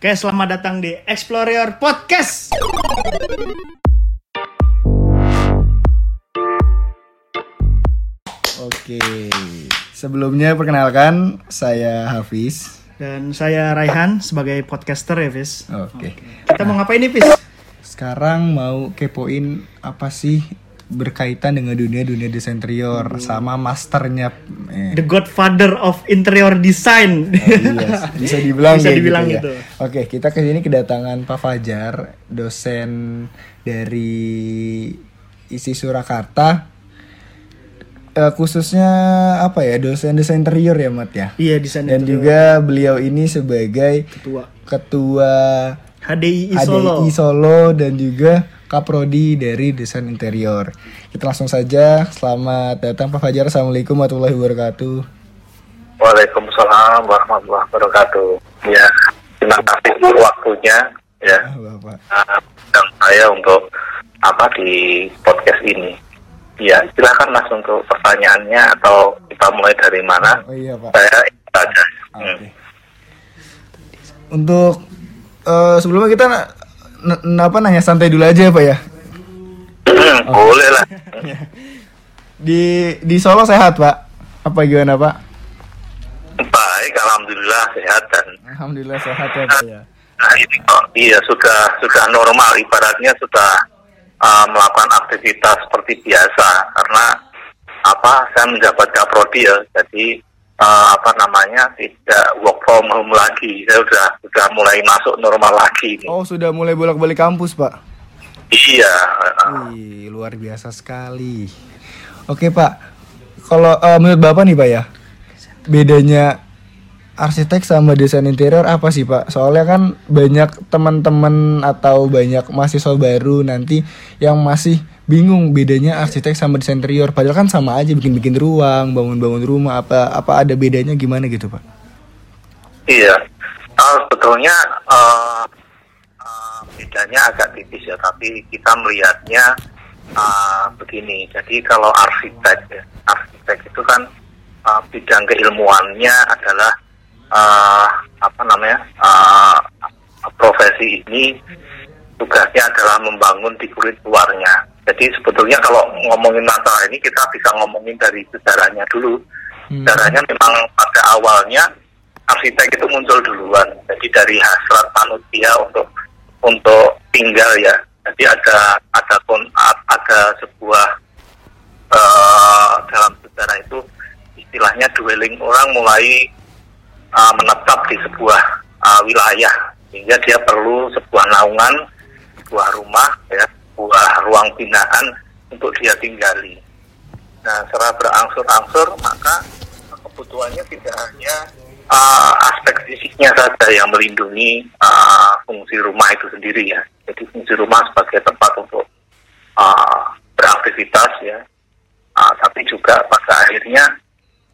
Oke, selamat datang di Explorer Podcast. Oke, sebelumnya perkenalkan saya Hafiz. Dan saya Raihan sebagai podcaster ya, Fis. Oke. Kita mau ngapain nih, Fis? Sekarang mau kepoin apa sih berkaitan dengan dunia dunia desain interior sama masternya. Eh, The Godfather of Interior Design. iya, bisa dibilang Bisa kayak dibilang gitu, gitu. ya. Oke, kita ke sini kedatangan Pak Fajar, dosen dari isi Surakarta. Eh, khususnya apa ya dosen desain interior ya Mat ya. Iya, desain Dan interior. juga beliau ini sebagai ketua ketua HDI Solo. HDI Solo dan juga Kaprodi dari desain interior. Kita langsung saja. Selamat datang Pak Fajar. Assalamualaikum warahmatullahi wabarakatuh. Waalaikumsalam warahmatullahi wabarakatuh. Ya, terima kasih untuk waktunya ya Ah, Bapak. uh, dan saya untuk apa di podcast ini. Ya, silakan mas untuk pertanyaannya atau kita mulai dari mana? Oh iya Pak. Saya ikut aja. Ah, Hmm. Oke. Untuk eh, sebelumnya kita apa nanya santai dulu aja Pak ya. Boleh lah. Di di Solo sehat Pak. Apa gimana Pak? Baik, alhamdulillah sehat dan Alhamdulillah sehat ya Pak ya. Nah ini kok iya sudah sudah normal ibaratnya sudah uh, melakukan aktivitas seperti biasa karena apa saya menjabat kaprodi ya jadi uh, apa namanya tidak work from home lagi saya sudah sudah mulai masuk normal lagi nih. Oh sudah mulai bolak-balik kampus Pak. iya uh, Wih, luar biasa sekali. Oke Pak, kalau eh, menurut Bapak nih Pak ya, bedanya arsitek sama desain interior apa sih Pak? Soalnya kan banyak teman-teman atau banyak mahasiswa baru nanti yang masih bingung bedanya arsitek sama desain interior. Padahal kan sama aja bikin-bikin ruang, bangun-bangun rumah. Apa apa ada bedanya gimana gitu Pak? iya Uh, sebetulnya uh, uh, bedanya agak tipis ya tapi kita melihatnya uh, begini jadi kalau arsitek arsitek itu kan uh, bidang keilmuannya adalah uh, apa namanya uh, profesi ini tugasnya adalah membangun di kulit luarnya. Jadi sebetulnya kalau ngomongin masalah ini kita bisa ngomongin dari sejarahnya dulu. Hmm. sejarahnya memang pada awalnya arsitek itu muncul duluan. Jadi dari hasrat manusia untuk untuk tinggal ya. Jadi ada ada pun ada sebuah eh, dalam sejarah itu istilahnya dwelling orang mulai eh, menetap di sebuah eh, wilayah. Sehingga dia perlu sebuah naungan sebuah rumah ya sebuah ruang binaan untuk dia tinggali nah secara berangsur-angsur maka kebutuhannya tidak hanya uh, aspek fisiknya saja yang melindungi uh, fungsi rumah itu sendiri ya. Jadi fungsi rumah sebagai tempat untuk uh, beraktivitas ya. Uh, tapi juga pada akhirnya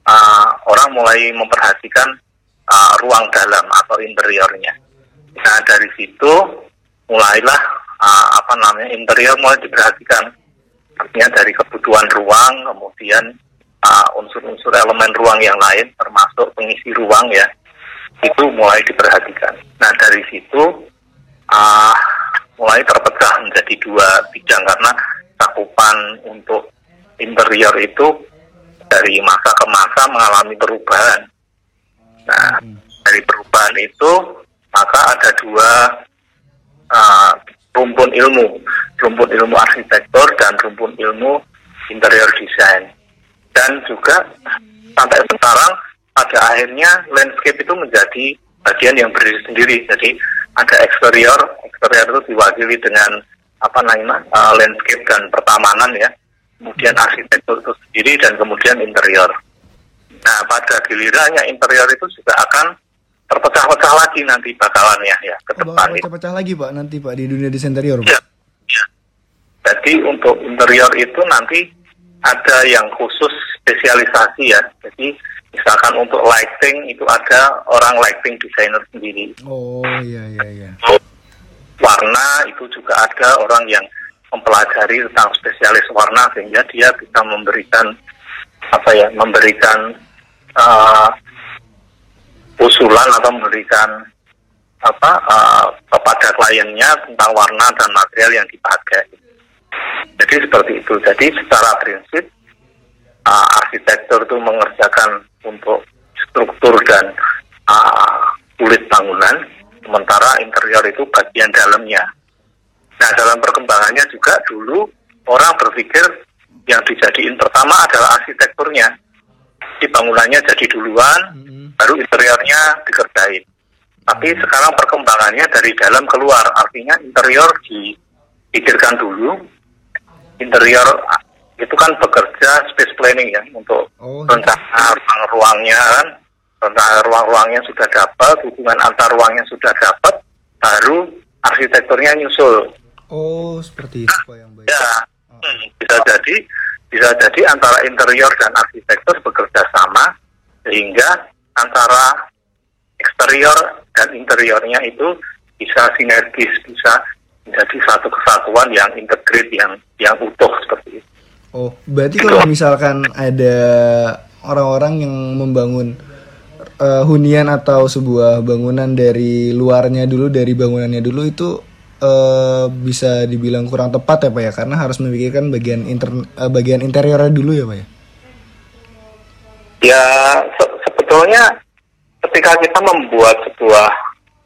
uh, orang mulai memperhatikan uh, ruang dalam atau interiornya. Nah dari situ mulailah uh, apa namanya interior mulai diperhatikan. Artinya dari kebutuhan ruang kemudian uh, unsur-unsur elemen ruang yang lain termasuk pengisi ruang ya itu mulai diperhatikan. Nah dari situ uh, mulai terpecah menjadi dua bidang karena cakupan untuk interior itu dari masa ke masa mengalami perubahan. Nah dari perubahan itu maka ada dua uh, rumpun ilmu, rumpun ilmu arsitektur dan rumpun ilmu interior design dan juga sampai sekarang pada akhirnya landscape itu menjadi bagian yang berdiri sendiri. Jadi ada eksterior, eksterior itu diwakili dengan apa namanya uh, landscape dan pertamanan ya. Kemudian arsitektur itu sendiri dan kemudian interior. Nah pada gilirannya interior itu juga akan terpecah-pecah lagi nanti bakalannya ya ke Oh, depan. bakal pecah lagi Pak nanti Pak di dunia desain interior Pak. Ya, ya. Jadi untuk interior itu nanti ada yang khusus spesialisasi ya. Jadi misalkan untuk lighting itu ada orang lighting designer sendiri. Oh iya iya iya. Warna itu juga ada orang yang mempelajari tentang spesialis warna sehingga dia bisa memberikan apa ya memberikan uh, usulan atau memberikan apa uh, kepada kliennya tentang warna dan material yang dipakai. Jadi seperti itu. Jadi secara prinsip uh, arsitektur itu mengerjakan untuk struktur dan uh, kulit bangunan, sementara interior itu bagian dalamnya. Nah dalam perkembangannya juga dulu orang berpikir yang dijadiin pertama adalah arsitekturnya. Di bangunannya jadi duluan, baru interiornya dikerjain. Tapi sekarang perkembangannya dari dalam keluar, artinya interior dipikirkan dulu, interior itu kan bekerja space planning ya untuk Oh, rencana ruang-ruangnya kan, rencana ruang-ruangnya sudah dapat, hubungan antar ruangnya sudah dapat, baru arsitekturnya nyusul. Oh, seperti itu Pak yang baik. Ya, hmm, bisa jadi bisa jadi antara interior dan arsitektur bekerja sama sehingga antara eksterior dan interiornya itu bisa sinergis, bisa menjadi satu kesatuan yang integrate, yang yang utuh seperti itu. Oh, berarti kalau misalkan ada orang-orang yang membangun eh, hunian atau sebuah bangunan dari luarnya dulu, dari bangunannya dulu itu eh, bisa dibilang kurang tepat ya Pak ya, karena harus memikirkan bagian inter eh, bagian interiornya dulu ya Pak ya. Ya se- sebetulnya ketika kita membuat sebuah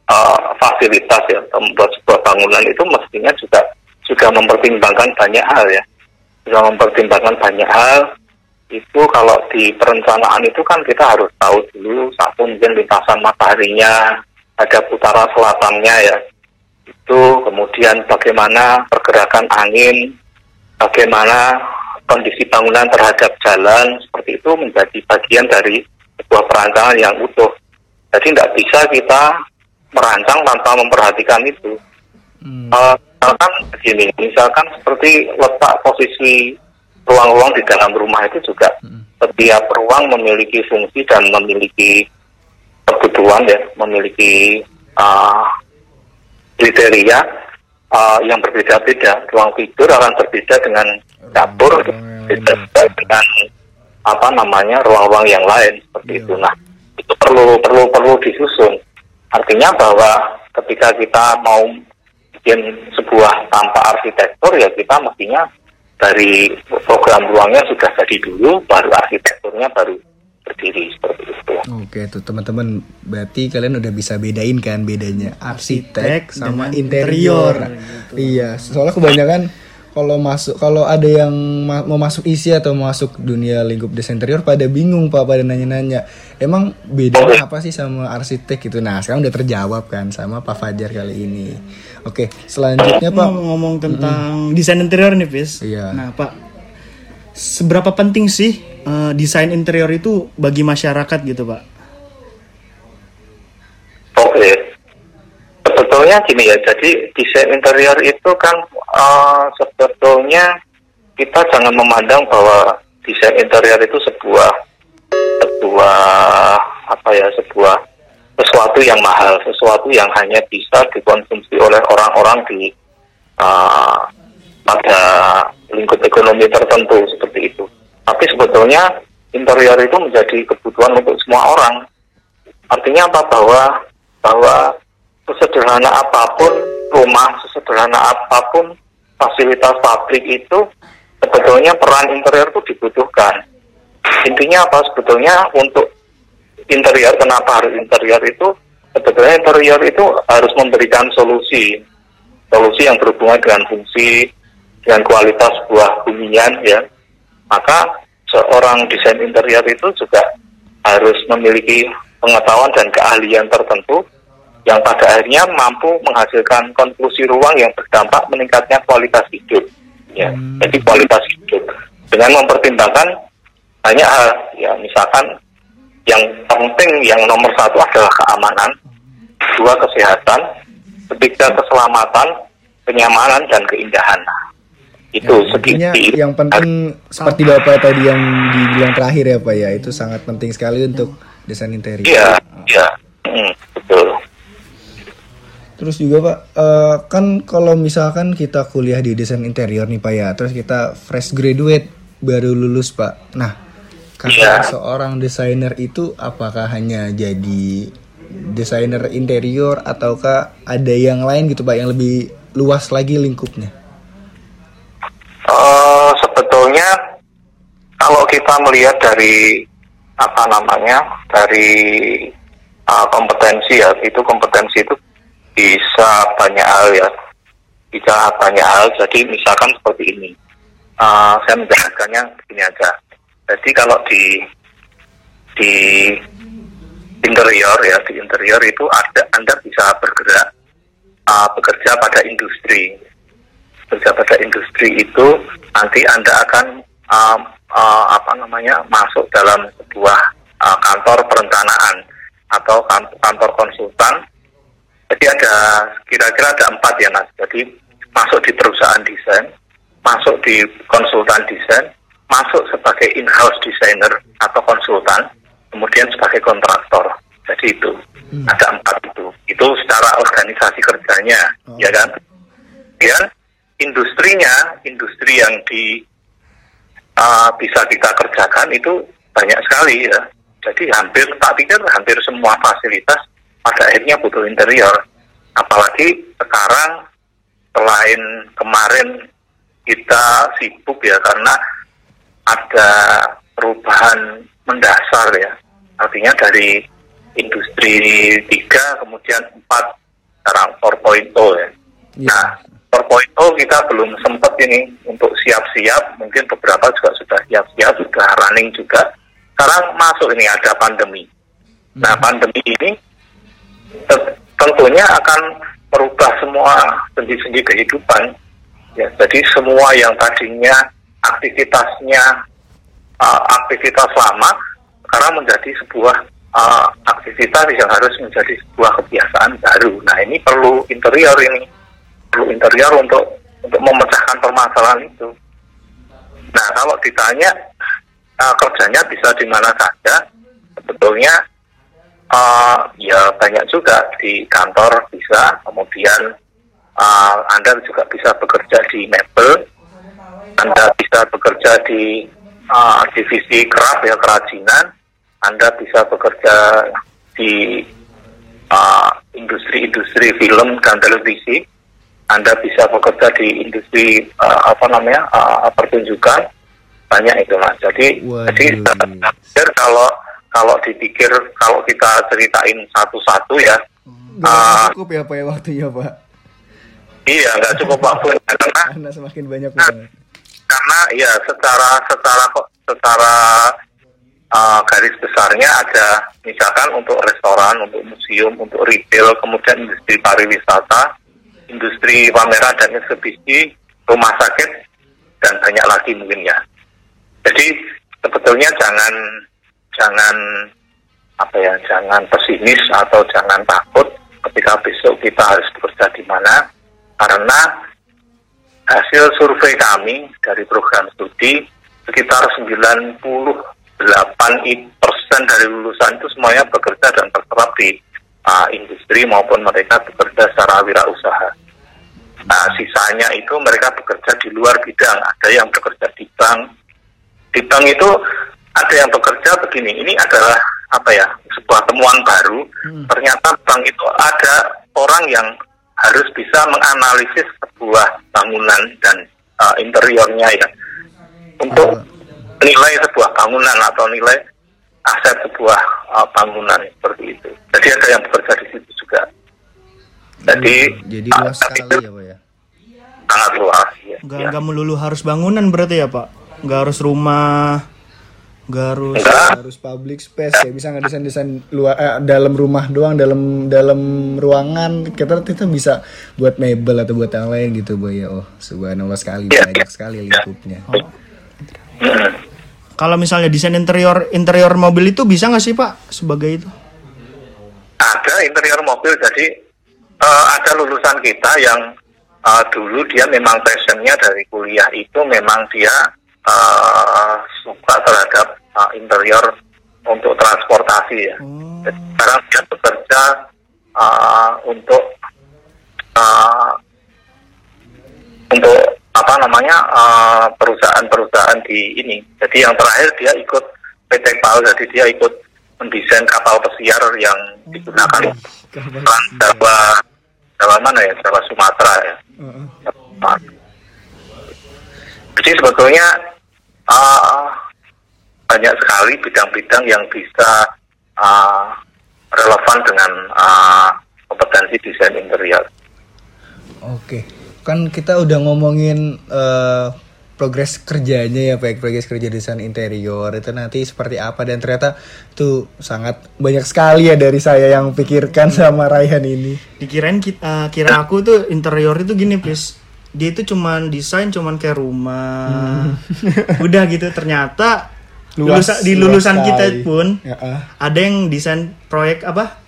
uh, fasilitas ya, atau membuat sebuah bangunan itu mestinya juga juga mempertimbangkan banyak hal ya, juga mempertimbangkan banyak hal. Itu kalau di perencanaan itu kan kita harus tahu dulu satu mungkin lintasan mataharinya, ada utara selatannya ya. Itu kemudian bagaimana pergerakan angin, bagaimana kondisi bangunan terhadap jalan seperti itu menjadi bagian dari sebuah perancangan yang utuh. Jadi tidak bisa kita merancang tanpa memperhatikan itu. Hmm. Eh, misalkan begini, misalkan seperti letak posisi ruang-ruang di dalam rumah itu juga setiap ruang memiliki fungsi dan memiliki kebutuhan ya, memiliki uh, kriteria uh, yang berbeda-beda. Ruang tidur akan berbeda dengan dapur, berbeda juga dengan apa namanya ruang-ruang yang lain seperti Iya. itu. Nah, itu perlu perlu perlu disusun. Artinya bahwa ketika kita mau bikin sebuah tanpa arsitektur ya kita mestinya dari program ruangnya sudah jadi dulu, baru arsitekturnya baru berdiri seperti itu. Oke tuh teman-teman, berarti kalian udah bisa bedain kan bedanya arsitek Arsitek sama interior. interior, Nah, Iya, soalnya kebanyakan kalau masuk kalau ada yang ma- mau masuk isi atau masuk dunia lingkup desain interior pada bingung pak pada nanya-nanya emang bedanya apa sih sama arsitek gitu nah sekarang udah terjawab kan sama Pak Fajar kali ini oke selanjutnya pak ngomong tentang desain interior nih, Fis. Iya. Nah, Pak, seberapa penting sih eh, desain interior itu bagi masyarakat gitu, Pak? Oke. Sebetulnya gini ya, jadi desain interior itu kan eh, sebetulnya kita jangan memandang bahwa desain interior itu sebuah sebuah apa ya sebuah sesuatu yang mahal, sesuatu yang hanya bisa dikonsumsi oleh orang-orang di eh, pada lingkup ekonomi tertentu seperti itu. Tapi sebetulnya interior itu menjadi kebutuhan untuk semua orang. Artinya apa bahwa bahwa sesederhana apa pun rumah, sesederhana apa pun fasilitas pabrik itu sebetulnya peran interior itu dibutuhkan. Intinya apa? Sebetulnya untuk interior kenapa harus interior itu? Sebetulnya interior itu harus memberikan solusi. Solusi yang berhubungan dengan fungsi dengan kualitas sebuah hunian ya. Maka seorang desain interior itu juga harus memiliki pengetahuan dan keahlian tertentu yang pada akhirnya mampu menghasilkan konklusi ruang yang berdampak meningkatnya kualitas hidup. Ya jadi kualitas hidup. Dengan mempertimbangkan banyak hal ya misalkan yang penting yang nomor satu adalah keamanan dua kesehatan ketiga keselamatan kenyamanan dan keindahan. Itu Ya, yang penting seperti bapak tadi yang dibilang terakhir ya pak ya itu sangat penting sekali untuk desain interior. iya iya. Hmm, betul Terus juga pak, eh, kan kalau misalkan kita kuliah di desain interior nih pak ya, terus kita fresh graduate baru lulus pak. Nah, kata Iya. seorang desainer itu apakah hanya jadi desainer interior ataukah ada yang lain gitu Pak yang lebih luas lagi lingkupnya? Eh, sebetulnya kalau kita melihat dari apa namanya dari uh, kompetensi ya itu kompetensi itu bisa banyak hal ya. Bisa banyak hal jadi misalkan seperti ini. Uh, saya menjelaskannya begini aja. Jadi kalau di di interior ya di interior itu ada anda bisa bergerak uh, bekerja pada industri. Bekerja pada industri itu nanti anda akan um, uh, apa namanya masuk dalam sebuah uh, kantor perencanaan atau kan- kantor konsultan jadi ada kira-kira ada empat ya mas. Jadi masuk di perusahaan desain masuk di konsultan desain masuk sebagai in-house designer atau konsultan kemudian sebagai kontraktor. Jadi itu ada empat itu. Itu secara organisasi kerjanya ya kan? Kemudian industrinya industri yang di uh, bisa kita kerjakan itu banyak sekali ya. Jadi hampir tak pikir hampir semua fasilitas pada akhirnya butuh interior. Apalagi sekarang selain kemarin kita sibuk ya karena ada perubahan mendasar ya. Artinya dari industri 3 kemudian 4 sekarang 4.0 ya. Iya. nah 4.0 kita belum sempat ini untuk siap-siap. Mungkin beberapa juga sudah siap-siap sudah running juga. Sekarang masuk ini ada pandemi. Nah pandemi ini tentunya akan merubah semua sendi-sendi kehidupan ya jadi semua yang tadinya aktivitasnya uh, aktivitas lama sekarang menjadi sebuah uh, aktivitas yang harus menjadi sebuah kebiasaan baru. Nah ini perlu interior ini, perlu interior untuk untuk memecahkan permasalahan itu. Nah kalau ditanya uh, kerjanya bisa di mana saja, sebetulnya uh, ya banyak juga di kantor bisa, kemudian uh, Anda juga bisa bekerja di mebel, Anda bisa bekerja di uh, divisi craft ya kerajinan, Anda bisa bekerja di uh, industri-industri film dan televisi, Anda bisa bekerja di industri uh, apa namanya uh, pertunjukan, banyak itu mas. Jadi Waduh. jadi kalau kalau dipikir kalau kita ceritain satu-satu ya, Nggak cukup ya Pak ya waktunya Pak. iya nggak cukup waktu karena Karena semakin banyak banget. karena ya secara secara kok secara uh, garis besarnya ada misalkan untuk restoran, untuk museum, untuk retail, kemudian industri pariwisata, industri pameran dan eksebisi, rumah sakit dan banyak lagi mungkin ya. Jadi sebetulnya jangan jangan apa ya jangan pesimis atau jangan takut ketika besok kita harus bekerja di mana karena hasil survei kami dari program studi sekitar 98 i- persen dari lulusan itu semuanya bekerja dan terserap di uh, industri maupun mereka bekerja secara wirausaha. Nah, sisanya itu mereka bekerja di luar bidang. Ada yang bekerja di bank. Di bank itu ada yang bekerja begini. Ini adalah apa ya sebuah temuan baru. Ternyata bank itu ada orang yang harus bisa menganalisis sebuah bangunan dan uh, interiornya ya untuk nilai sebuah bangunan atau nilai aset sebuah uh, bangunan seperti itu. Jadi ada yang bekerja di situ juga. Jadi Jadi uh, luas sekali itu ya Pak ya. sangat luas ya. Nggak, ya. nggak melulu harus bangunan berarti ya Pak? Nggak harus rumah, nggak harus... Enggak. Harus public space ya bisa nggak desain desain luar eh, dalam rumah doang dalam dalam ruangan kita kita bisa buat mebel atau buat yang lain gitu Boy ya. Oh subhanallah sekali Iya, banyak sekali lingkupnya. Mm. Kalau misalnya desain interior interior mobil itu bisa nggak sih Pak sebagai itu? ada interior mobil jadi eh, ada lulusan kita yang eh, dulu dia memang passionnya dari kuliah itu memang dia eh, suka terhadap eh, interior untuk transportasi ya. Jadi sekarang dia bekerja eh, untuk eh, untuk apa namanya eh, perusahaan-perusahaan di ini. Jadi yang terakhir dia ikut PT PAL, jadi dia ikut mendesain kapal pesiar yang digunakan Trans Jawa Jawa mana ya Jawa Sumatera ya Heeh. jadi sebetulnya uh, banyak sekali bidang-bidang yang bisa uh, relevan dengan uh, kompetensi desain interior. Oke, kan kita udah ngomongin eh, progres kerjanya ya, baik progres kerja desain interior itu nanti seperti apa dan ternyata itu sangat banyak sekali ya dari saya yang pikirkan sama Raihan ini. Dikirain ki- eh, kira aku tuh interior itu gini, Pis. Dia itu cuman desain cuman kayak rumah. Udah gitu ternyata lulusan, di luas lulusan kita sekali. pun Ya, ah. ada yang desain proyek apa?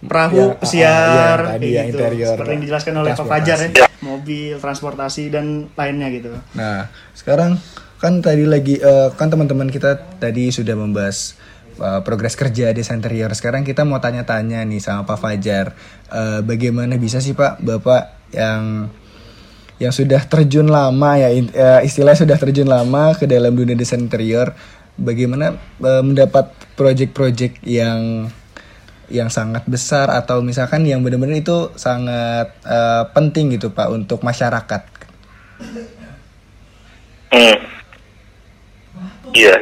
Ya, Perahu, ah, ah, pesiar, yang tadi ya, gitu. interior Seperti yang dijelaskan oleh Pak Fajar ya. Mobil, transportasi dan lainnya gitu. Nah, sekarang kan tadi lagi eh, kan teman-teman kita tadi sudah membahas eh, progres kerja desain interior. Sekarang kita mau tanya-tanya nih sama Pak Fajar, Eh, bagaimana bisa sih Pak Bapak yang yang sudah terjun lama ya eh, istilahnya sudah terjun lama ke dalam dunia desain interior, bagaimana eh, mendapat project-project yang yang sangat besar atau misalkan yang benar-benar itu sangat eh, penting gitu Pak untuk masyarakat. Hmm. Iya.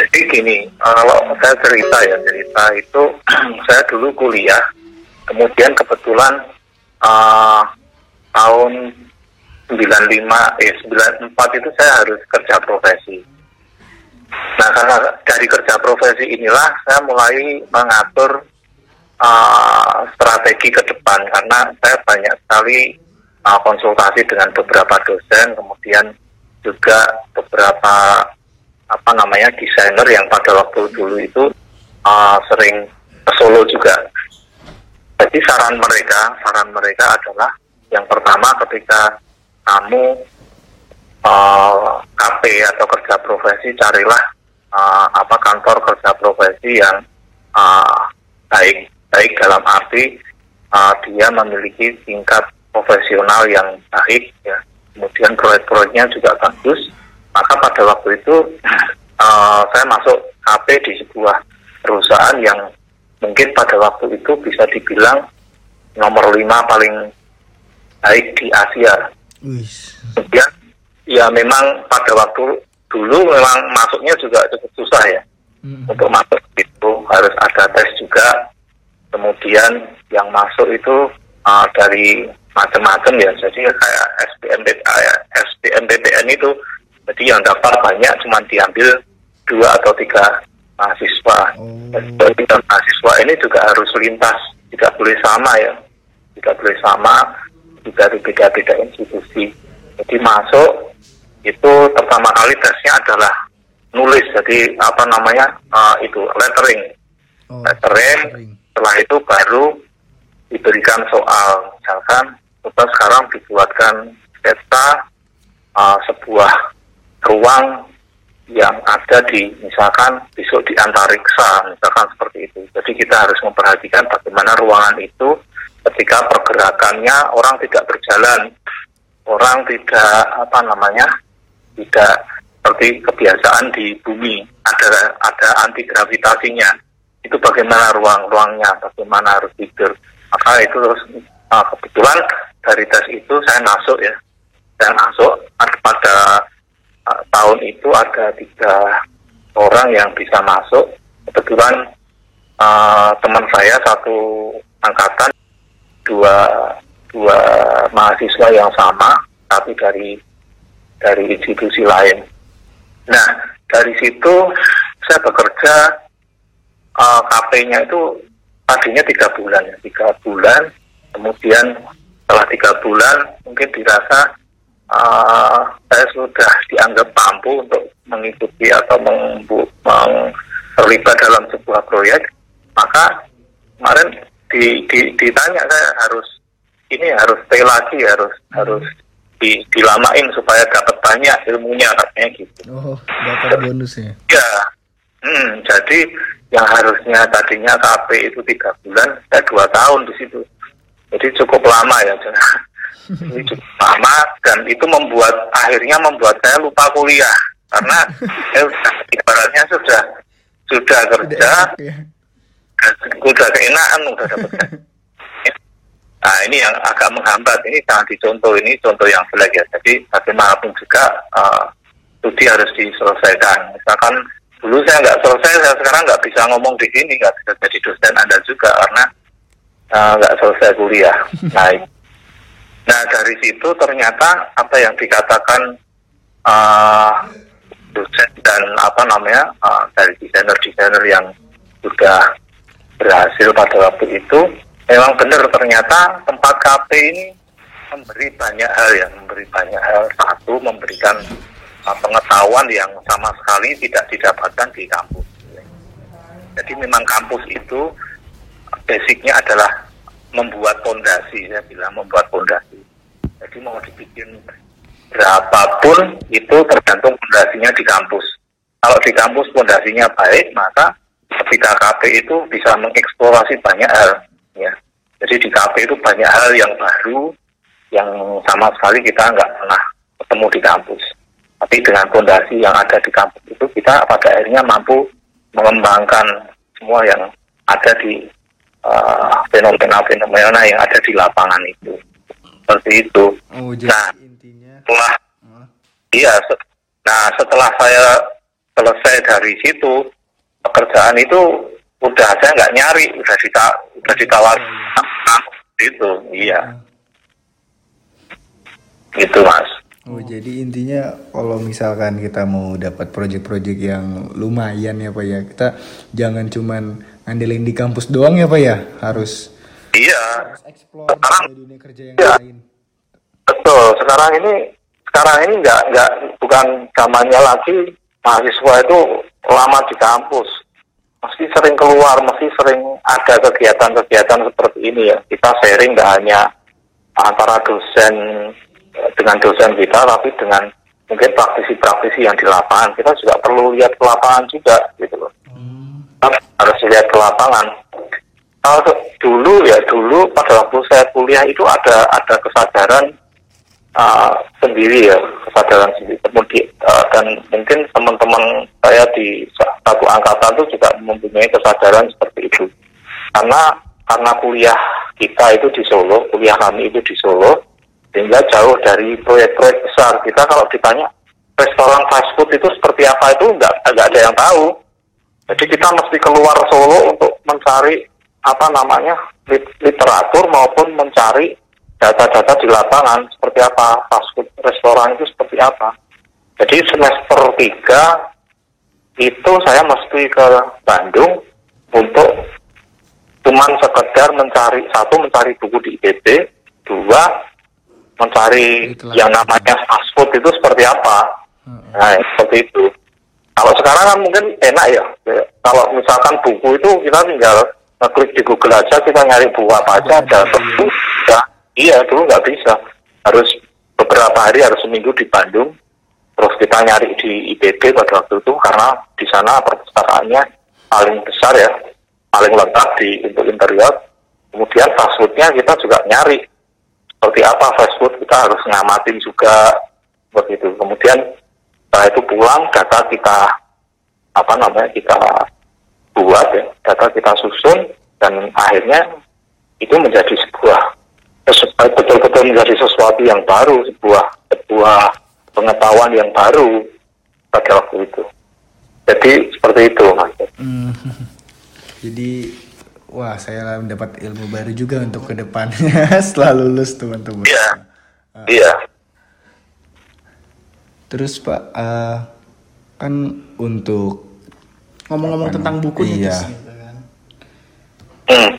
Jadi gini, kalau saya cerita ya cerita itu saya dulu kuliah, kemudian kebetulan uh, tahun 95 eh 94 itu saya harus kerja profesi. Nah karena dari kerja profesi inilah saya mulai mengatur uh, strategi ke depan karena saya banyak sekali uh, konsultasi dengan beberapa dosen, kemudian juga beberapa apa namanya desainer yang pada waktu dulu itu uh, sering ke Solo juga. Jadi saran mereka, saran mereka adalah yang pertama ketika kamu uh, KP atau kerja profesi carilah uh, apa kantor kerja profesi yang uh, baik baik dalam arti uh, dia memiliki tingkat profesional yang baik ya. Kemudian proyek-proyeknya juga bagus. Maka pada waktu itu uh, saya masuk KP di sebuah perusahaan yang mungkin pada waktu itu bisa dibilang nomor lima paling baik di Asia. Kemudian ya memang pada waktu dulu memang masuknya juga cukup susah ya. Mm. untuk masuk itu harus ada tes juga. Kemudian yang masuk itu uh, dari macam-macam ya. Jadi kayak SBMPTN ya, SBMPTN itu jadi yang daftar banyak cuma diambil dua atau tiga mahasiswa. Oh. dan tiga mahasiswa ini juga harus lintas. Tidak boleh sama ya. Tidak boleh sama. Juga beda-beda institusi jadi masuk itu pertama kali tesnya adalah nulis. Jadi apa namanya uh, itu lettering. Oh, lettering. setelah itu baru diberikan soal. Misalkan kita sekarang dibuatkan sketsa uh, sebuah ruang yang ada di misalkan besok di antariksa misalkan seperti itu. Jadi kita harus memperhatikan bagaimana ruangan itu ketika pergerakannya orang tidak berjalan orang tidak apa namanya tidak seperti kebiasaan di bumi. Ada ada anti gravitasinya itu bagaimana ruang-ruangnya bagaimana harus tidur. Maka itu terus uh, kebetulan dari tes itu saya masuk ya. Saya masuk ada pada uh, tahun itu ada tiga orang yang bisa masuk. Kebetulan uh, teman saya satu angkatan dua dua mahasiswa yang sama tapi dari dari institusi lain. Nah dari situ saya bekerja uh, KP-nya itu tadinya tiga bulan tiga bulan kemudian setelah tiga bulan mungkin dirasa uh, saya sudah dianggap mampu untuk mengikuti atau meng- terlibat dalam sebuah proyek maka kemarin di, di, ditanya saya harus ini harus stay lagi harus harus di, dilamain supaya dapat banyak ilmunya katanya gitu Oh, dapat bonus ya. Ya, hmm, jadi yang harusnya tadinya KP itu tiga bulan, saya dua tahun di situ. Jadi cukup lama ya, Jadi cukup lama dan itu membuat akhirnya membuat saya lupa kuliah karena saya sudah ibaratnya sudah sudah kerja, ya. udah keenaan udah dapat Nah ini yang agak menghambat. Ini jangan dicontoh. Ini contoh yang jelek ya. Jadi bagaimanapun juga uh, studi harus diselesaikan. Misalkan dulu saya nggak selesai, saya sekarang nggak bisa ngomong di sini, nggak bisa jadi dosen Anda juga karena uh, nggak selesai kuliah. Nah, nah dari situ ternyata apa yang dikatakan uh, dosen dan apa namanya uh, dari desainer-desainer yang sudah berhasil pada waktu itu memang benar ternyata tempat kafe ini memberi banyak hal ya memberi banyak hal. Satu memberikan uh, pengetahuan yang sama sekali tidak didapatkan di kampus. Jadi memang kampus itu basicnya adalah membuat fondasi saya bilang membuat fondasi. Jadi mau dibikin berapapun itu tergantung fondasinya di kampus. Kalau di kampus fondasinya baik maka ketika KP itu bisa mengeksplorasi banyak hal ya. Jadi di KP itu banyak hal yang baru yang sama sekali kita nggak pernah ketemu di kampus. Tapi dengan fondasi yang ada di kampus itu kita pada akhirnya mampu mengembangkan semua yang ada di fenomena-fenomena uh, yang ada di lapangan itu. Seperti itu. Oh, jadi nah intinya setelah oh. iya se- nah setelah saya selesai dari situ pekerjaan itu udah saya nggak nyari udah dita udah ditawar itu iya. Gitu mas. Oh jadi intinya kalau misalkan kita mau dapat project-project yang lumayan ya pak ya kita jangan cuman ngandelin di kampus doang ya pak ya. Harus iya. harus explore Sekarang- dunia kerja yang Iya. lain. betul. Sekarang ini sekarang ini nggak nggak bukan zamannya lagi mahasiswa itu lama di kampus mesti sering keluar mesti sering ada kegiatan-kegiatan seperti ini ya. Kita sharing nggak hanya antara dosen eh, dengan dosen kita tapi dengan mungkin praktisi-praktisi yang di lapangan. Kita juga perlu lihat ke lapangan juga gitu loh. Kita harus lihat ke lapangan. Kalau dulu ya dulu pada waktu saya kuliah itu ada ada kesadaran uh, sendiri ya kesadaran sendiri. Kemudian uh, dan mungkin teman-teman saya di sa- satu angkatan itu juga mempunyai kesadaran seperti itu. Karena karena kuliah kita itu di Solo kuliah kami itu di Solo sehingga jauh dari proyek-proyek besar. Kita kalau ditanya restoran fast food itu seperti apa itu nggak nggak ada yang tahu. Jadi kita mesti keluar Solo untuk mencari apa namanya lit- literatur maupun mencari data-data di lapangan seperti apa fast food restoran itu seperti apa. Jadi semester 3 itu saya mesti ke Bandung untuk cuman sekedar mencari satu mencari buku di IPB, dua mencari Itulah. yang namanya fast food itu seperti apa. Nah, seperti itu. Kalau sekarang kan mungkin enak ya. Ya, Kalau misalkan buku itu kita tinggal ngeklik di Google aja, kita nyari buku apa aja, ada buku. Ya, iya, dulu nggak bisa. Harus beberapa hari, harus seminggu di Bandung. Terus kita nyari di IPB pada waktu itu karena di sana perpustakaannya paling besar ya, paling lengkap di untuk interior. Kemudian fast foodnya kita juga nyari seperti apa fast food kita harus ngamatin juga seperti itu. Kemudian setelah itu pulang data kita apa namanya kita buat ya data kita susun dan akhirnya itu menjadi sebuah betul-betul menjadi sesuatu yang baru sebuah sebuah pengetahuan yang baru pada waktu itu jadi seperti itu mas Hmm. Jadi wah saya mendapat ilmu baru juga untuk ke depannya setelah lulus teman-teman. iya iya Terus pak eh, kan untuk Ngomong-ngomong tentang buku Iya. Gitu kan. Hmm.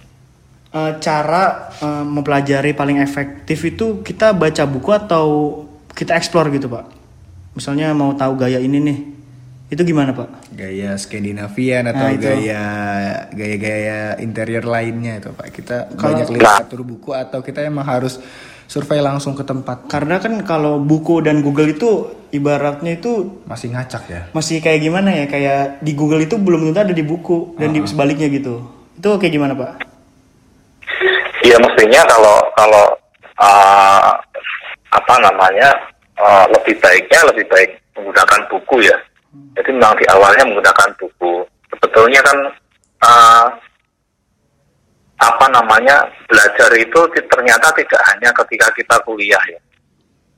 Eh, cara eh, mempelajari paling efektif itu kita baca buku atau kita explore gitu pak? Misalnya mau tahu gaya ini nih itu gimana pak? Gaya Skandinavian atau Nah, itu. gaya gaya-gaya interior lainnya itu pak. Kita Kalau- banyak literatur buku atau kita emang harus survei langsung ke tempat. Karena kan kalau buku dan Google itu ibaratnya itu masih ngacak ya? masih kayak gimana ya? Kayak di Google itu belum tentu ada di buku dan di sebaliknya gitu. Itu kayak gimana pak Iya mestinya kalau kalau uh, apa namanya uh, lebih baiknya lebih baik menggunakan buku ya. Jadi memang di awalnya menggunakan buku. Sebetulnya kan uh, apa namanya belajar itu ternyata tidak hanya ketika kita kuliah ya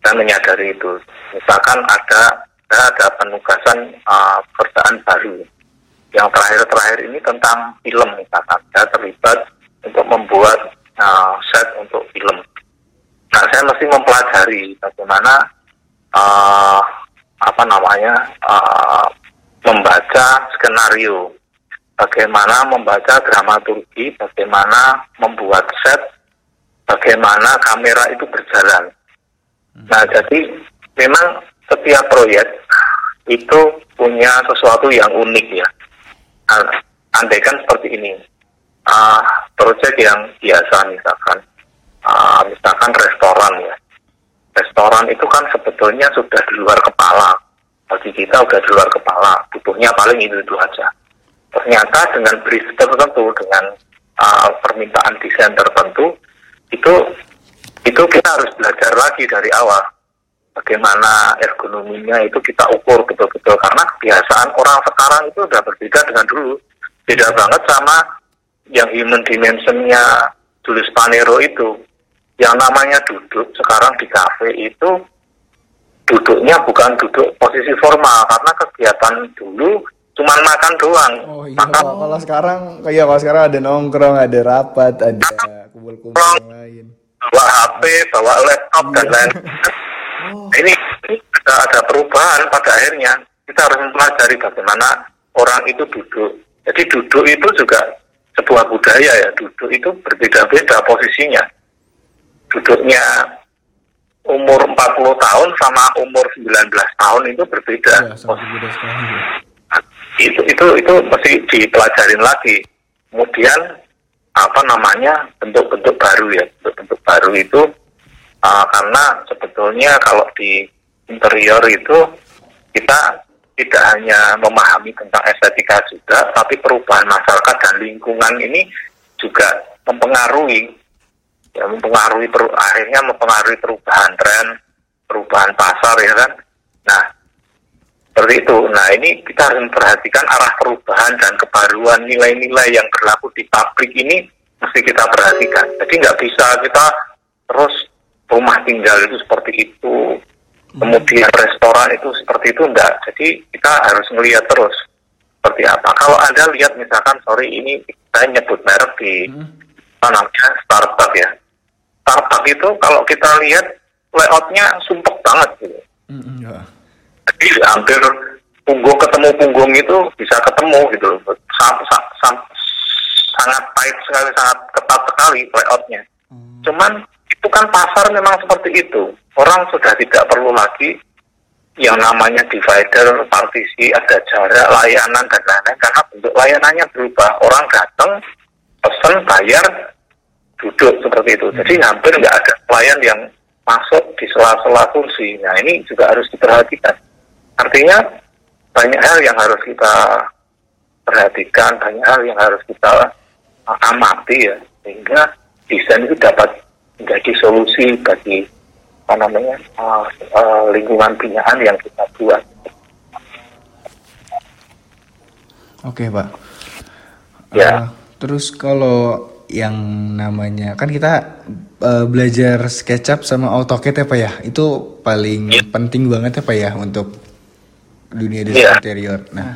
dan menyadari itu misalkan ada ada, penugasan uh, pekerjaan baru yang terakhir-terakhir ini tentang film misalkan saya terlibat untuk membuat uh, set untuk film nah saya mesti mempelajari bagaimana uh, apa namanya uh, membaca skenario bagaimana membaca dramaturgi, bagaimana membuat set, bagaimana kamera itu berjalan. Nah, jadi memang setiap proyek itu punya sesuatu yang unik ya. An- Andaikan seperti ini, Ah, proyek yang biasa misalkan, ah, misalkan restoran ya. Restoran itu kan sebetulnya sudah di luar kepala. Bagi kita sudah di luar kepala, butuhnya paling itu itu aja ternyata dengan brief tertentu dengan uh, permintaan desain tertentu itu itu kita harus belajar lagi dari awal bagaimana ergonominya itu kita ukur betul-betul karena kebiasaan orang sekarang itu udah berbeda dengan dulu beda banget sama yang human dimensionnya Julius Panero itu yang namanya duduk sekarang di kafe itu duduknya bukan duduk posisi formal karena kegiatan dulu cuman makan doang Oh iya, makan kalau kalau sekarang kayak kalau sekarang ada nongkrong, ada rapat, ada kumpul-kumpul yang lain. bawa HP, bawa laptop dan lain. Nah, ini ini ada, ada perubahan pada akhirnya. Kita harus mempelajari bagaimana orang itu duduk. Jadi duduk itu juga sebuah budaya ya. Duduk itu berbeda-beda posisinya. Duduknya umur 40 tahun sama umur 19 tahun itu berbeda. Sangat berbeda sekali. ya. itu itu itu mesti dipelajarin lagi kemudian apa namanya bentuk-bentuk baru ya bentuk-bentuk baru itu uh, karena sebetulnya kalau di interior itu kita tidak hanya memahami tentang estetika juga tapi perubahan masyarakat dan lingkungan ini juga mempengaruhi ya mempengaruhi peru- akhirnya mempengaruhi perubahan tren perubahan pasar ya kan nah seperti itu. Nah ini kita harus memperhatikan arah perubahan dan kebaruan nilai-nilai yang berlaku di pabrik ini mesti kita perhatikan. Jadi nggak bisa kita terus rumah tinggal itu seperti itu, kemudian restoran itu seperti itu enggak. Jadi kita harus melihat terus seperti apa. Kalau anda lihat misalkan, sorry ini saya nyebut merek di apa namanya Starbucks ya. Starbucks itu kalau kita lihat layoutnya sumpek banget gitu Mm, ya. jadi hampir punggung ketemu punggung itu bisa ketemu gitu loh Sa- sa- sa- sangat tight sekali sangat ketat sekali layoutnya cuman itu kan pasar memang seperti itu. Orang sudah tidak perlu lagi yang namanya divider partisi ada jarak layanan dan lain-lain karena bentuk layanannya berubah. Orang datang pesen bayar duduk seperti itu. Jadi hampir nggak ada pelayan yang masuk di sela-sela kursi. Nah ini juga harus diperhatikan. Artinya banyak hal yang harus kita perhatikan, banyak hal yang harus kita amati ya, sehingga desain itu dapat menjadi solusi bagi apa namanya uh, uh, lingkungan binaan yang kita buat. Oke pak. Ya. Eh, terus kalau yang namanya kan kita eh, belajar SketchUp sama AutoCAD ya pak ya, itu paling Iya. penting banget ya pak ya untuk dunia desain Iya. interior. Nah,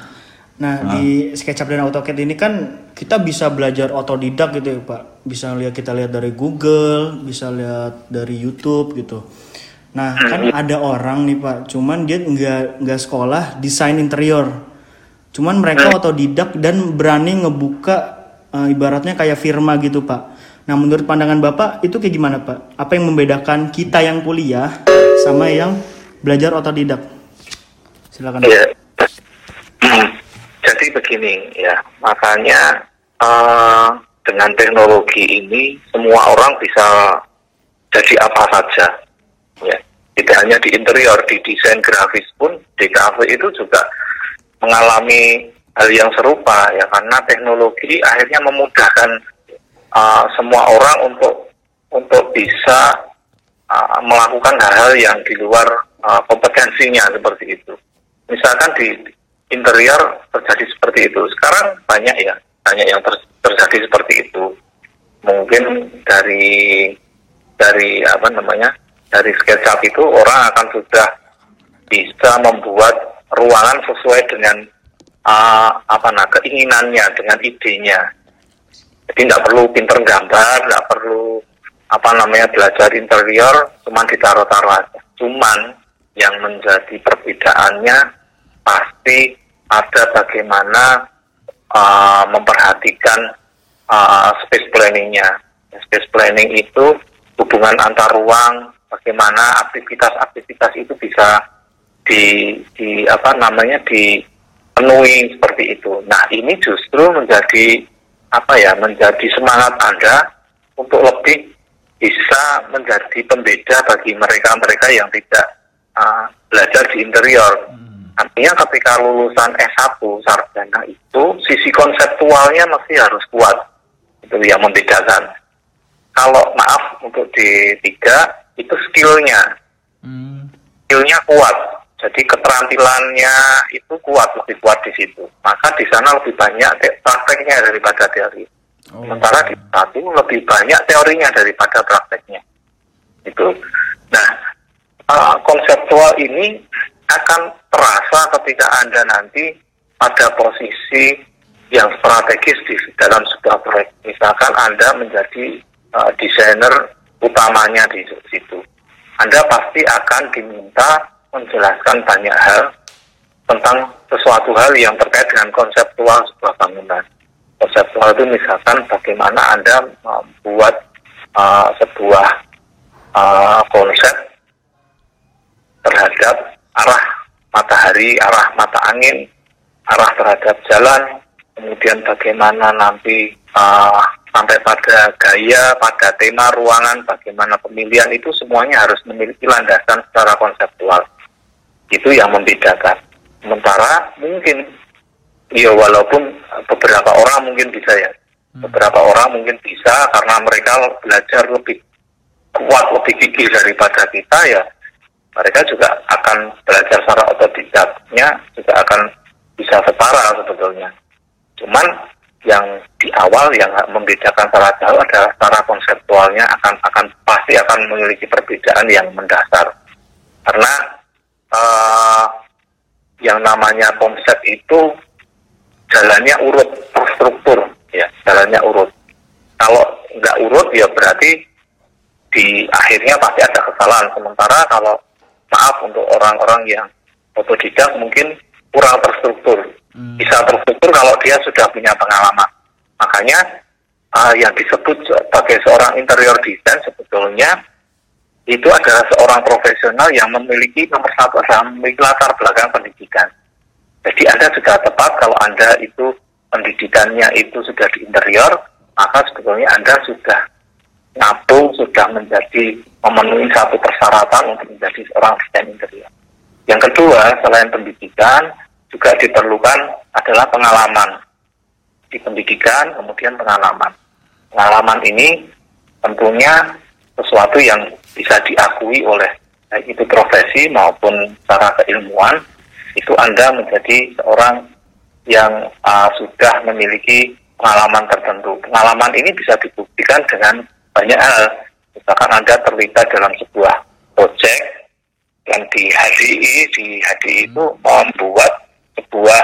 Nah, di SketchUp dan AutoCAD ini kan kita bisa belajar otodidak gitu ya, Pak. Bisa lihat kita lihat dari Google, bisa lihat dari YouTube gitu. Nah, kan ada orang nih, Pak, cuman dia nggak nggak sekolah desain interior. Cuman mereka otodidak dan berani ngebuka eh, ibaratnya kayak firma gitu, Pak. Nah, menurut pandangan Bapak itu kayak gimana, Pak? Apa yang membedakan kita yang kuliah sama yang belajar otodidak? Silakan. Pak. Ya. Jadi begini ya, makanya eh, dengan teknologi ini semua orang bisa jadi apa saja. Ya, tidak hanya di interior, di desain grafis pun DKV itu juga mengalami hal yang serupa ya karena teknologi akhirnya memudahkan eh, semua orang untuk untuk bisa uh, melakukan hal-hal yang di luar uh, kompetensinya seperti itu. Misalkan di interior terjadi seperti itu. Sekarang banyak ya, banyak yang ter- terjadi seperti itu. mungkin dari dari apa namanya dari SketchUp itu orang akan sudah bisa membuat ruangan sesuai dengan uh, apa nah keinginannya dengan idenya jadi nggak perlu pinter gambar nggak perlu apa namanya belajar interior cuman ditaruh-taruh aja cuman yang menjadi perbedaannya pasti ada bagaimana uh, memperhatikan uh, space planningnya space planning itu hubungan antar ruang bagaimana aktivitas-aktivitas itu bisa di, di apa namanya dipenuhi seperti itu. Nah ini justru menjadi apa ya menjadi semangat anda untuk lebih bisa menjadi pembeda bagi mereka-mereka yang tidak uh, belajar di interior. Hmm. Artinya ketika lulusan S1 sarjana itu sisi konseptualnya masih harus kuat. Itu yang membedakan. Kalau maaf untuk di tiga itu skillnya, hmm. skillnya kuat jadi keterampilannya itu kuat, lebih kuat di situ. Maka di sana lebih banyak prakteknya daripada teori. Oh. Sementara di satu lebih banyak teorinya daripada prakteknya. Itu. Nah, uh, konseptual ini akan terasa ketika Anda nanti pada posisi yang strategis di dalam sebuah proyek. Misalkan Anda menjadi uh, desainer utamanya di situ. Anda pasti akan diminta menjelaskan banyak hal tentang sesuatu hal yang terkait dengan konseptual sebuah bangunan. Konseptual itu misalkan bagaimana Anda membuat uh, sebuah uh, konsep terhadap arah matahari, arah mata angin, arah terhadap jalan, kemudian bagaimana nanti uh, sampai pada gaya, pada tema ruangan, bagaimana pemilihan itu semuanya harus memiliki landasan secara konseptual. Itu yang membedakan. Sementara mungkin, ya walaupun beberapa orang mungkin bisa ya, hmm. beberapa orang mungkin bisa karena mereka belajar lebih kuat, lebih gigih daripada kita ya, mereka juga akan belajar secara otodidaknya juga akan bisa setara sebetulnya. Cuman yang di awal yang membedakan salah jauh adalah secara konseptualnya akan akan pasti akan memiliki perbedaan yang mendasar. Karena uh, yang namanya konsep itu jalannya urut terstruktur ya jalannya urut. Kalau nggak urut ya berarti di akhirnya pasti ada kesalahan. Sementara kalau maaf untuk orang-orang yang otodidak mungkin kurang terstruktur hmm. bisa terstruktur kalau dia sudah punya pengalaman makanya uh, yang disebut sebagai seorang interior design sebetulnya itu adalah seorang profesional yang memiliki nomor satu adalah memiliki latar belakang pendidikan. Jadi Anda sudah tepat kalau Anda itu pendidikannya itu sudah di interior, maka sebetulnya Anda sudah ngapung, sudah menjadi memenuhi satu persyaratan untuk menjadi seorang asisten interior. Yang kedua, selain pendidikan, juga diperlukan adalah pengalaman di pendidikan, kemudian pengalaman. Pengalaman ini tentunya sesuatu yang bisa diakui oleh baik itu profesi maupun secara keilmuan itu Anda menjadi seorang yang uh, sudah memiliki pengalaman tertentu. Pengalaman ini bisa dibuktikan dengan banyak hal. Misalkan Anda terlibat dalam sebuah proyek yang di HDI, di HDI itu membuat sebuah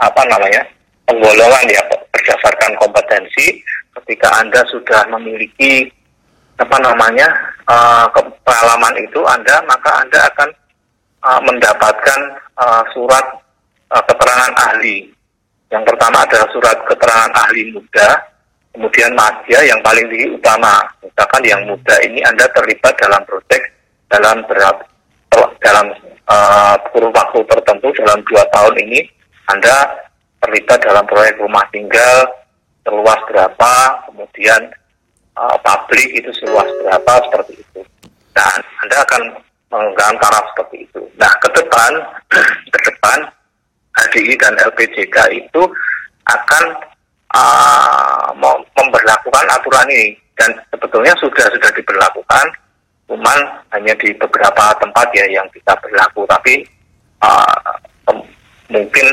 apa namanya penggolongan ya berdasarkan kompetensi. Ketika Anda sudah memiliki apa namanya uh, pengalaman itu Anda maka Anda akan uh, mendapatkan uh, surat uh, keterangan ahli. Yang pertama adalah surat keterangan ahli muda, kemudian madya yang paling utama. Misalkan yang muda ini Anda terlibat dalam proyek dalam berat dalam uh, waktu tertentu dalam dua tahun ini Anda terlibat dalam proyek rumah tinggal seluas berapa, kemudian uh, publik itu seluas berapa seperti itu. Nah, Anda akan menggunakan taraf seperti itu. Nah, ke depan, ke depan HDI dan LPJK itu akan uh, memperlakukan aturan ini dan sebetulnya sudah sudah diberlakukan, cuman hanya di beberapa tempat ya yang bisa berlaku. Tapi uh, mungkin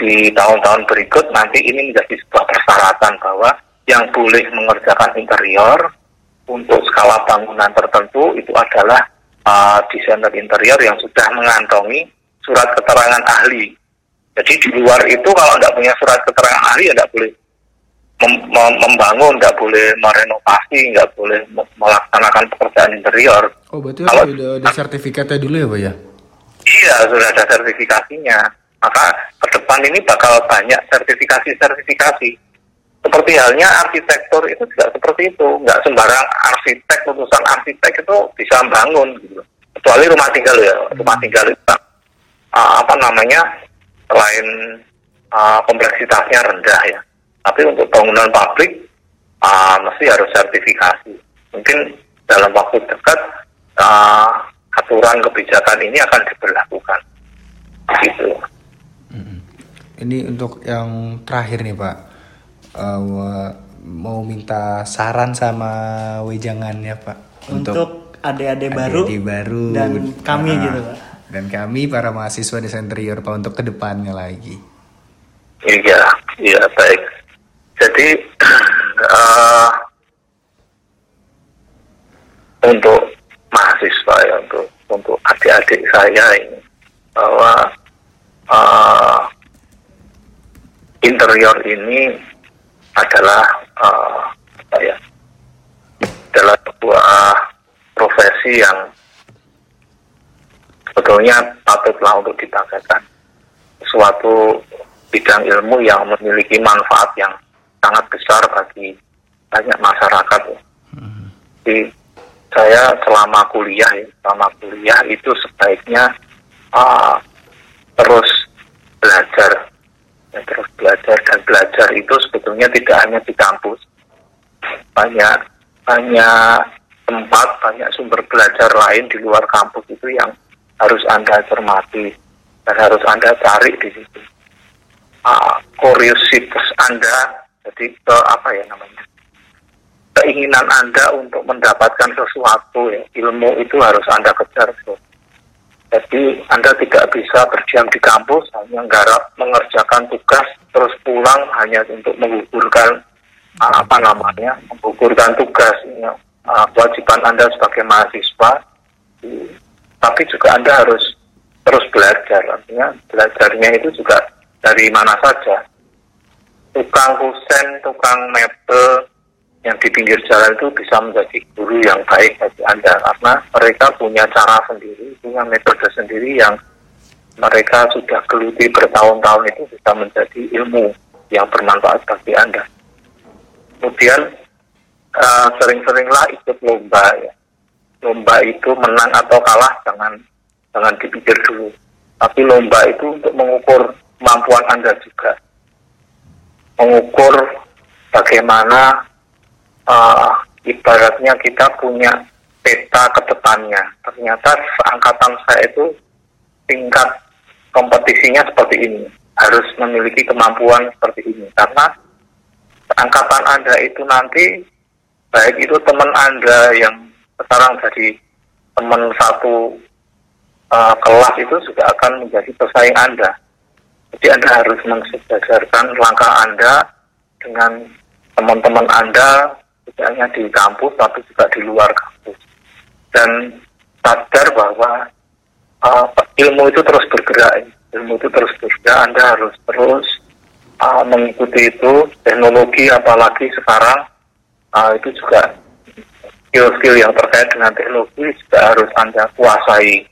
di tahun-tahun berikut nanti ini menjadi sebuah persyaratan bahwa yang boleh mengerjakan interior untuk skala bangunan tertentu itu adalah uh, desainer interior yang sudah mengantongi surat keterangan ahli. Jadi di luar itu kalau tidak punya surat keterangan ahli ya tidak boleh mem- mem- membangun, nggak boleh merenovasi, nggak boleh me- melaksanakan pekerjaan interior. Oh berarti Kalau- udah ada sertifikatnya dulu ya pak ya? Iya, sudah ada sertifikasinya. Maka ke depan ini bakal banyak sertifikasi-sertifikasi. Seperti halnya arsitektur itu juga seperti itu. Nggak sembarang arsitek, lulusan arsitek itu bisa bangun. Gitu. Kecuali rumah tinggal ya. Rumah tinggal itu uh, apa namanya, selain uh, kompleksitasnya rendah ya. Tapi untuk bangunan pabrik, uh, mesti harus sertifikasi. Mungkin dalam waktu dekat, uh, aturan kebijakan ini akan diberlakukan. Gitu. Ini untuk yang terakhir nih pak, wa- mau minta saran sama wejangannya pak Untuk adik-adik baru, adik-adik baru dan kami Ah, gitu Pak. Dan kami para mahasiswa desain interior pak untuk ke depannya lagi. Iya, iya baik. Jadi eh, untuk mahasiswa ya, untuk untuk adik-adik saya ini bahwa eh, interior ini adalah eh, apa ya? adalah sebuah profesi yang sebetulnya patutlah untuk dibanggakan suatu bidang ilmu yang memiliki manfaat yang sangat besar bagi banyak masyarakat. ya. Jadi saya selama kuliah, ya, selama kuliah itu sebaiknya uh, terus belajar, ya, terus belajar dan belajar itu sebetulnya tidak hanya di kampus, banyak banyak tempat, banyak sumber belajar lain di luar kampus itu yang harus anda cermati dan harus anda cari di situ. Uh, kuriositas anda, jadi ke apa ya namanya? Keinginan anda untuk mendapatkan sesuatu ya, ilmu itu harus anda kejar. bro. Jadi anda tidak bisa berdiam di kampus hanya garap mengerjakan tugas terus pulang hanya untuk menggugurkan uh, apa namanya menggugurkan tugas ya, uh, kewajiban anda sebagai mahasiswa tapi juga anda harus terus belajar. Artinya belajarnya itu juga dari mana saja. Tukang kusen tukang mebel yang di pinggir jalan itu bisa menjadi guru yang baik bagi anda. Karena mereka punya cara sendiri punya metode sendiri yang mereka sudah geluti bertahun-tahun itu bisa menjadi ilmu yang bermanfaat bagi anda. Kemudian eh, sering-seringlah ikut lomba ya lomba itu menang atau kalah jangan jangan dipikir dulu. Tapi lomba itu untuk mengukur kemampuan Anda juga. Mengukur bagaimana uh, ibaratnya kita punya peta ke depannya. Ternyata angkatan saya itu tingkat kompetisinya seperti ini. Harus memiliki kemampuan seperti ini. Karena angkatan Anda itu nanti baik itu teman Anda yang sekarang jadi teman satu uh, kelas itu juga akan menjadi pesaing Anda. Jadi Anda harus mensejajarkan langkah Anda dengan teman-teman Anda, tidak hanya di kampus, tapi juga di luar kampus. Dan sadar bahwa uh, ilmu itu terus bergerak, ilmu itu terus bergerak, Anda harus terus uh, mengikuti itu, teknologi apalagi sekarang uh, itu juga skill-skill yang terkait dengan teknologi juga harus Anda kuasai.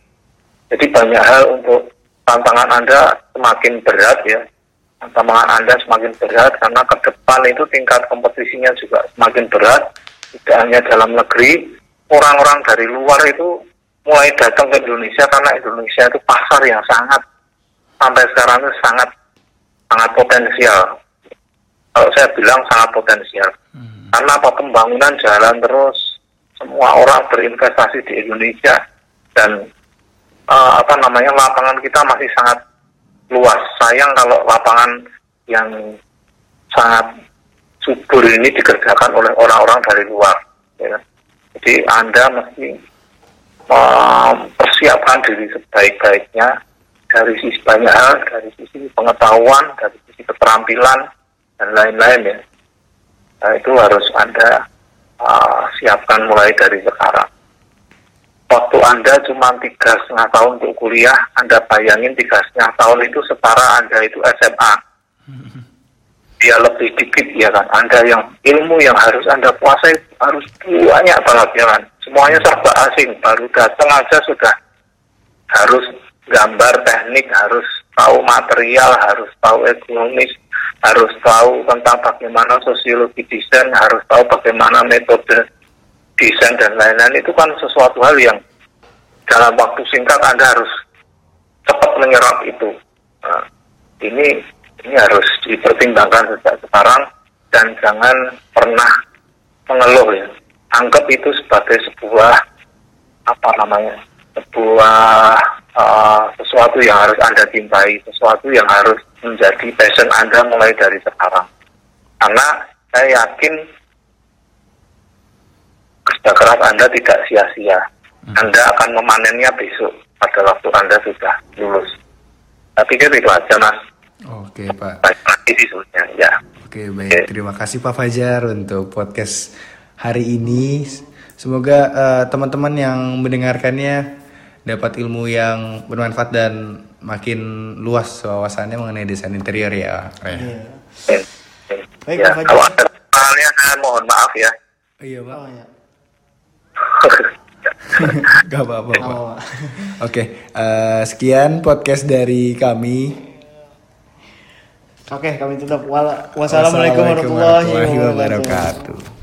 Jadi banyak hal untuk tantangan Anda semakin berat ya. Tantangan Anda semakin berat karena ke depan itu tingkat kompetisinya juga semakin berat. Tidak hanya dalam negeri, orang-orang dari luar itu mulai datang ke Indonesia karena Indonesia itu pasar yang sangat sampai sekarang itu sangat sangat potensial. Kalau saya bilang sangat potensial. Karena apa pembangunan jalan terus, semua orang berinvestasi di Indonesia dan eh, apa namanya lapangan kita masih sangat luas. Sayang kalau lapangan yang sangat subur ini dikerjakan oleh orang-orang dari luar. Ya. Jadi Anda mesti mempersiapkan diri sebaik-baiknya dari sisi banyak hal, dari sisi pengetahuan, dari sisi keterampilan dan lain-lain ya. Nah, itu harus Anda uh, siapkan mulai dari sekarang. Waktu Anda cuma tiga setengah tahun untuk kuliah, Anda bayangin tiga setengah tahun itu setara Anda itu SMA. Dia lebih dikit ya kan. Anda yang ilmu yang harus Anda kuasai harus banyak banget ya kan. Semuanya serba asing. Baru datang aja sudah harus gambar teknik, harus tahu material, harus tahu ekonomis, harus tahu tentang bagaimana sosiologi desain, harus tahu bagaimana metode desain dan lain-lain itu kan sesuatu hal yang dalam waktu singkat Anda harus cepat menyerap itu. Nah, ini ini harus dipertimbangkan sejak sekarang dan jangan pernah mengeluh ya. Anggap itu sebagai sebuah apa namanya sebuah uh, sesuatu yang harus anda cintai, sesuatu yang harus menjadi passion anda mulai dari sekarang. Karena saya yakin kerja keras anda tidak sia-sia. Anda akan memanennya besok pada waktu anda sudah lulus. Tapi pikir itu aja mas. Oke Pak. Baik sebenarnya ya. Oke baik. Terima kasih Pak Fajar untuk podcast hari ini. Semoga eh, teman-teman yang mendengarkannya dapat ilmu yang bermanfaat dan makin luas wawasannya mengenai desain interior ya. Ya. Iya. Baik, ya, kalau ada kesalahannya saya mohon maaf ya. Iya Pak. Oh ya. Gak apa-apa Pak. Oh. Oke, eh, sekian podcast dari kami. Oke, kami tutup. Wassalamualaikum warahmatullahi wabarakatuh. wabarakatuh.